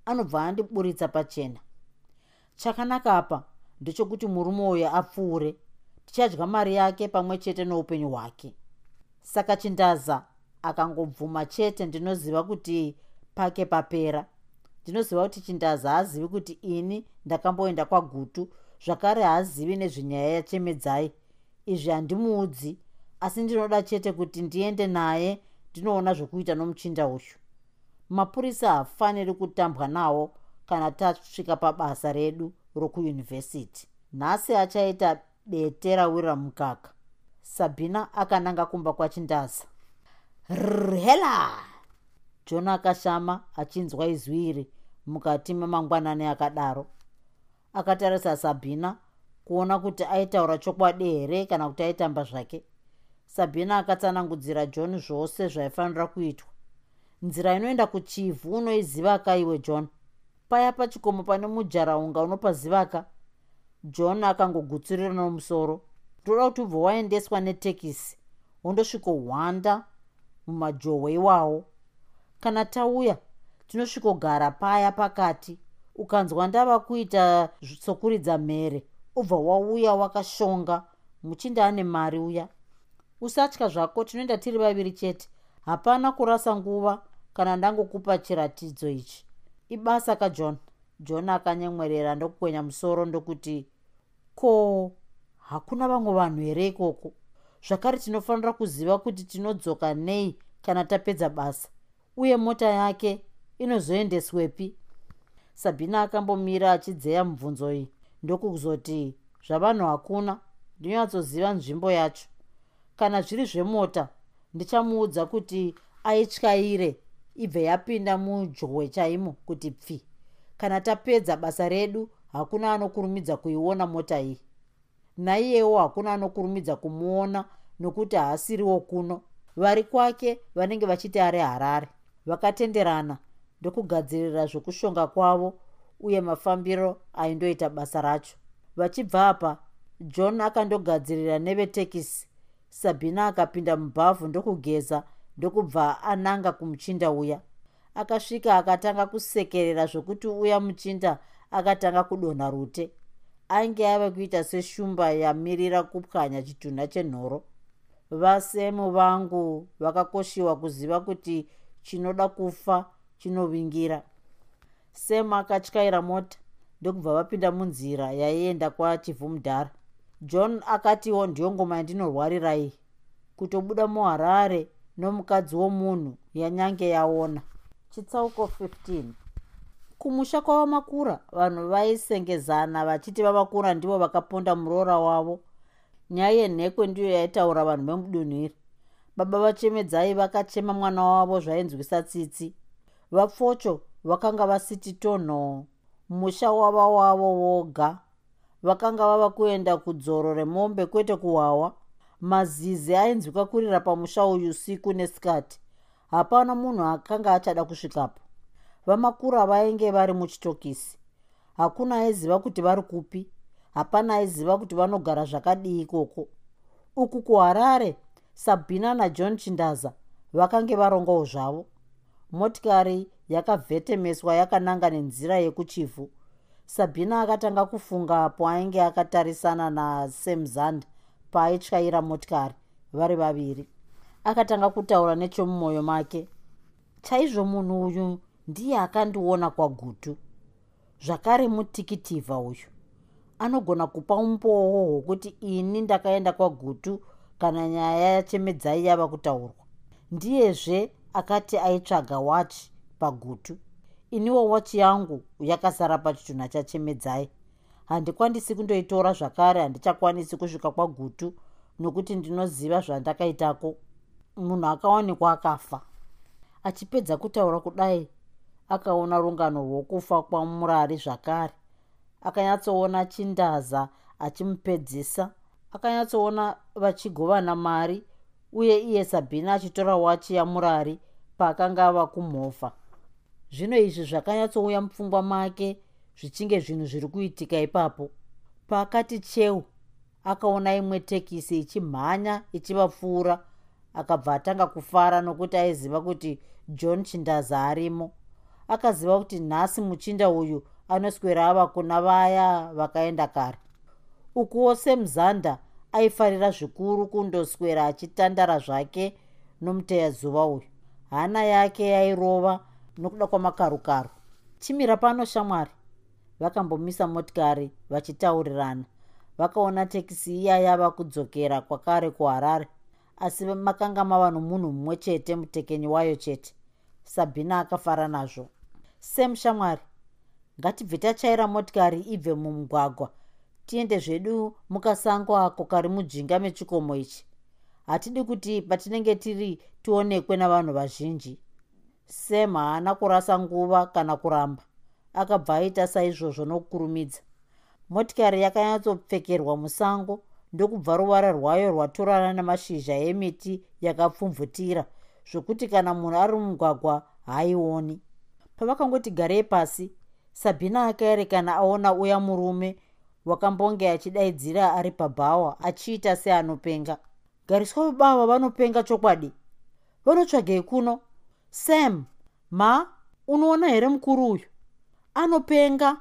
anobva andiburitsa pachena. Chakanaka apa ndechokuti murume uyu apfuure. Tichadya mari yake pamwe chete noupenyu hwake saka chindaza akangobvuma chete ndinoziva kuti pake papera. Ndinoziva kuti chindaza haazivi kuti ini ndakamboenda kwagutu zvakare haazivi nezvenyaya yachemedzai. Izvi handimuudzi asi ndinoda chete kuti ndiende naye ndinoona zvokuita nomuchinda uyu. Mapurisa haafaniri kutambwa nawo kana tasvika pabasa redu rokuyunivhesiti. Nhasi achaita bete rawirira mukaka sabhina akananga kumba kwachindaza rhela john akashama achinzwa izwi iri mukati memangwanani akadaro. Akatarisa sabhina kuona kuti aitaura chokwadi here kana kuti aitamba zvake. Sabhina akatsanangudzira john zvose zvaifanira kuitwa. Nzira inoenda kuchivhu unoiziva kaiwe john? Paya pachikomo pane mujaraunga unopazivaka john akangogutsurira nomusoro ndoda kuti ubva waendeswa netekisi wondosvikohwanda mumajohwe iwawo kana tauya tinosvikogara paya pakati. Ukanzwa ndava kuita sokuridza mhere ubva wauya wakashonga muchinda ane mari uya. Usatya zvako tinoenda tiri vaviri chete. Hapana kurasa nguva kana ndangokupa chiratidzo ichi. Ibasa kajohn john akanyemwerera ndokukwenya musoro ndokuti ko hakuna vamwe vanhu here ikoko? Zvakare tinofanira kuziva kuti tinodzoka nei kana tapedza basa uye mota yake inozoendeswepi? Sabhina akambomira achidzeya mubvunzo iyi. Ndokuzoti zvavanhu hakuna ndinonyatsoziva nzvimbo yacho. Kana zviri zvemota ndichamuudza kuti aityaire ibve yapinda mujwe chaimo kuti pfi. Kana tapedza basa redu hakuna anokurumidza kuiona mota iyi naiyewo hakuna anokurumidza kumuona nokuti haasiriwo kuno. Vari kwake vanenge vachiti ari harare. Vakatenderana ndokugadzirira zvokushonga kwavo uye mafambiro aindoita basa racho. Vachibva apa john akandogadzirira nevetekisi. Sabhina akapinda mubhavhu ndokugeza ndokubva ananga kumuchinda uya. Akasvika akatanga kusekerera zvokuti uya muchinda akatanga kudonha rute ainge ave kuita seshumba yamirira kupwanya chitunha chenhoro. Vasemu vangu vakakoshiwa kuziva kuti chinoda kufa chinovingira. Sem akatyaira mota ndokubva vapinda munzira yaienda kwachivhumudhara. John akatiwo ndiyo ngoma yandinorwarirai kutobuda muharare nomukadzi womunhu yanyange yaona. Chitsauko 15 kumusha kwavamakura vanhu vaisengezana vachiti vamakura ndivo vakaponda muroora wavo. Nyaya yenhekwe ndiyo yaitaura vanhu vemudunhu iri baba vachemedzai vakachema mwana wavo zvainzwisa tsitsi. Vapfocho vakanga vasiti tonho musha wava wavo voga vakanga vava kuenda kudzoro remombe kwete kuhwawa mazizi ainzwika kurira pamusha uyu usiku nesikati. Hapana munhu akanga achada kusvikapo vamakura vainge vari muchitokisi. Hakuna aiziva kuti vari kupi hapana aiziva kuti vanogara zvakadii ikoko. Uku kuharare sabhina najohn chindaza vakange varongawo zvavo. Motikari yakavhetemeswa yakananga nenzira yekuchivhu. Sabhina akatanga kufunga apo ainge akatarisana nasemzanda paaityaira motikari vari vaviri. Akatanga kutaura nechomumwoyo make. Chaizvo munhu uyu ndiye akandiona kwagutu. Zvakare mutikitivha uyu. Anogona kupa umbowo hwokuti ini ndakaenda kwagutu kana nyaya yachemedzai yava kutaurwa. Ndiyezve akati aitsvaga wachi pagutu. Iniwo wachi yangu yakasara pachitunha chachemedzai. Handikwandisi kundoitora zvakare handichakwanisi kusvika kwagutu nokuti ndinoziva zvandakaitako. Munhu akawanikwa akafa. Achipedza kutaura kudai akaona rungano rwokufa kwamurari zvakare. Akanyatsoona chindaza achimupedzisa. Akanyatsoona vachigovana mari uye iye sabhina achitora wachi yamurari paakanga ava kumhofa. Zvino izvi zvakanyatsouya mupfungwa make zvichinge zvinhu zviri kuitika ipapo. Paakati cheu akaona imwe tekisi ichimhanya ichivapfuura. Akabva atanga kufara nokuti aiziva kuti john chindaza arimo akaziva kuti nhasi muchinda uyu anoswera ava kuna vaya vakaenda kare. Ukuwo semuzanda aifarira zvikuru kundoswera achitandara zvake nomuteyazuva uyu. Hana yake yairova nokuda kwamakarukaro chimira pano shamwari. Vakambomisa motikari vachitaurirana. Vakaona tekisi iya yava kudzokera kwakare kuharare. Asi makanga mava nomunhu mumwe chete mutekenyi wayo chete. Sabhina akafara nazvo sem shamwari ngatibve tachaira motikari ibve mumugwagwa. Tiende zvedu mukasango ako kari mujinga mechikomo ichi. Hatidi kuti patinenge tiri tionekwe navanhu vazhinji. Sem haana kurasa nguva kana kuramba. Akabva aita saizvozvo nokukurumidza. Motikari yakanyatsopfekerwa musango ndokubva ruvara rwayo rwatorana nemashizha emiti yakapfumvutira zvokuti kana munhu ari mumugwagwa haaioni pavakangoti garei pasi sabhina akaerekana aona uya murume wakambonge achidaidzira ari pabhawa achiita seanopenga. Gariswa vabava vanopenga chokwadi? Vanotsvagei kuno? Sam ma unoona here mukuru uyu? Anopenga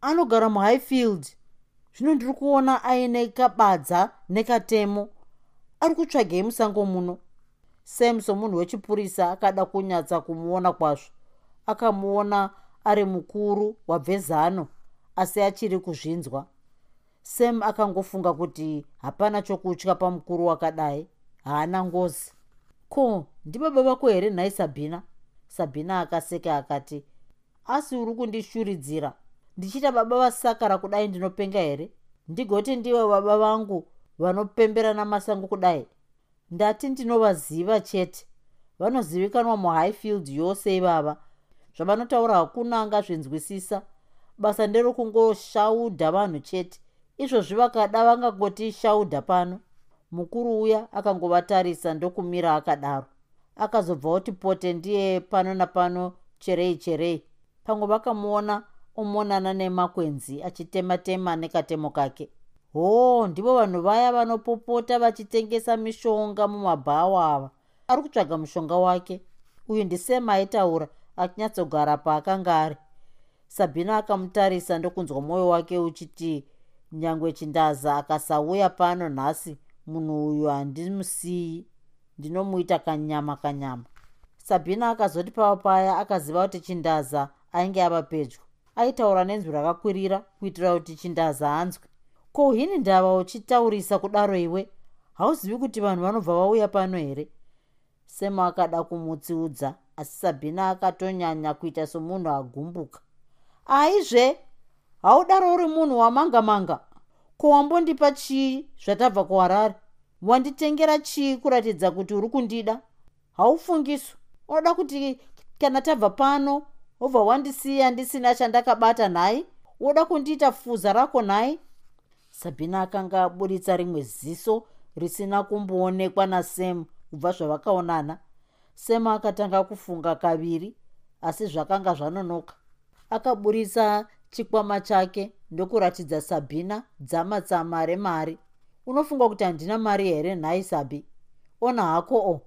anogara muhighfield. Zvino ndiri kuona aine kabadza nekatemo. Ari kutsvagei musango muno. Sam somunhu wechipurisa akada kunyatsa kumuona kwazvo akamuona ari mukuru wabvezano asi achiri kuzvinzwa. Sam akangofunga kuti hapana chokutya pamukuru wakadai haana ngozi. Ko ndibaba vako here? Nhai sabhina sabhina akaseka akati asi uri kundishuridzira. Ndichita baba vasakara kudai ndinopenga here? Ndigoti ndivo baba vangu vanopemberana masango kudai. Ndati ndinovaziva chete. Vanozivikanwa muhighfield yose ivava zvavanotaura hakuna angazvinzwisisa. Basa nderekungoshaudha vanhu chete. Izvozvi vakada vangangoti shaudha pano. Mukuru uya akangovatarisa ndokumira akadaro. Akazobva kuti pote ndiye pano napano cherei cherei. Pamwe vakamuona omonana nemakwenzi achitema-tema nekatemo kake. Hoo ndivo vanhu vaya vanopopota vachitengesa mishonga mumabhawa ava. Ari kutsvaga mushonga wake. Uyu ndisema aitaura achinyatsogara paakanga ari. Sabhina akamutarisa ndokunzwa mwoyo wake uchiti nyange chindaza akasauya pano nhasi munhu uyu handimusiyi. Ndinomuita kanyama kanyama. Sabhina akazoti pava paya akaziva kuti chindaza ainge ava pedyo. Aitaura nenzwi rakakwirira kuitira kuti chindaza anzwe. Ko hini ndava uchitaurisa kudaro iwe? Hauzivi kuti vanhu vanobva vauya pano here? Sema akada kumutsiudza asi sabhina akatonyanya kuita somunhu agumbuka. Aizve haudaro uri munhu wamanga manga ko wambondipa chii zvatabva kuharare? Wanditengera chii kuratidza kuti uri kundida? Haufungiso unoda kuti kana tabva pano wobva wandisiya ndisina chandakabata nhai woda kundiita fuza rako nhai sabhina akanga aburitsa rimwe ziso risina kumboonekwa nasem kubva zvavakaonana sem akatanga kufunga kaviri asi zvakanga zvanonoka. Akaburitsa chikwama chake ndokuratidza sabhina dzamatsama remari. Unofunga kuti handina mari here? Nhai sabi. Ona hako o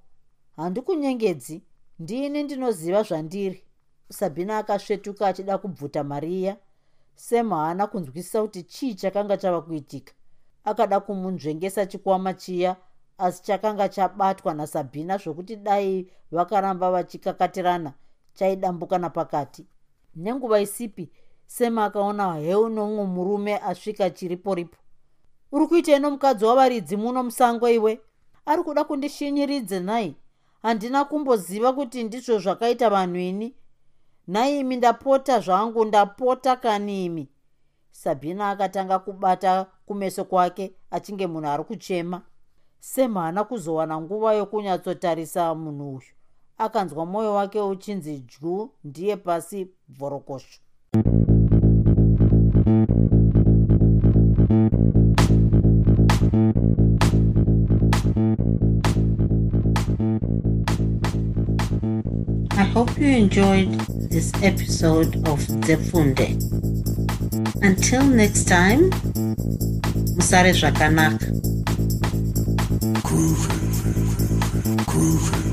handikunyengedzi ndini ndinoziva zvandiri. Sabhina akasvetuka achida kubvuta mari iya sem haana kunzwisisa kuti chii chakanga chava kuitika. Akada kumunzvengesa chikwama chiya asi chakanga chabatwa nasabhina zvokuti dai vakaramba vachikakatirana chaidambuka napakati nenguva isipi sema akaona heu nomumwe murume asvika chiripo ripo uri kuita ino mukadzi wavaridzi muno musango iwe? Ari kuda kundishinyiridze nhai. Handina kumboziva kuti ndizvo zvakaita vanhu ini. Nhai imi ndapota zvangu ndapota kani imi? Sabhina akatanga kubata kumeso kwake achinge munhu ari kuchema sem haana kuzowana nguva yokunyatsotarisa munhu uyu akanzwa mwoyo wake uchinzi dyu ndiye pasi bvorokosho I hope you enjoyed this episode of Zefunde. Until next time, Musare Zvakanaka. groove, groove.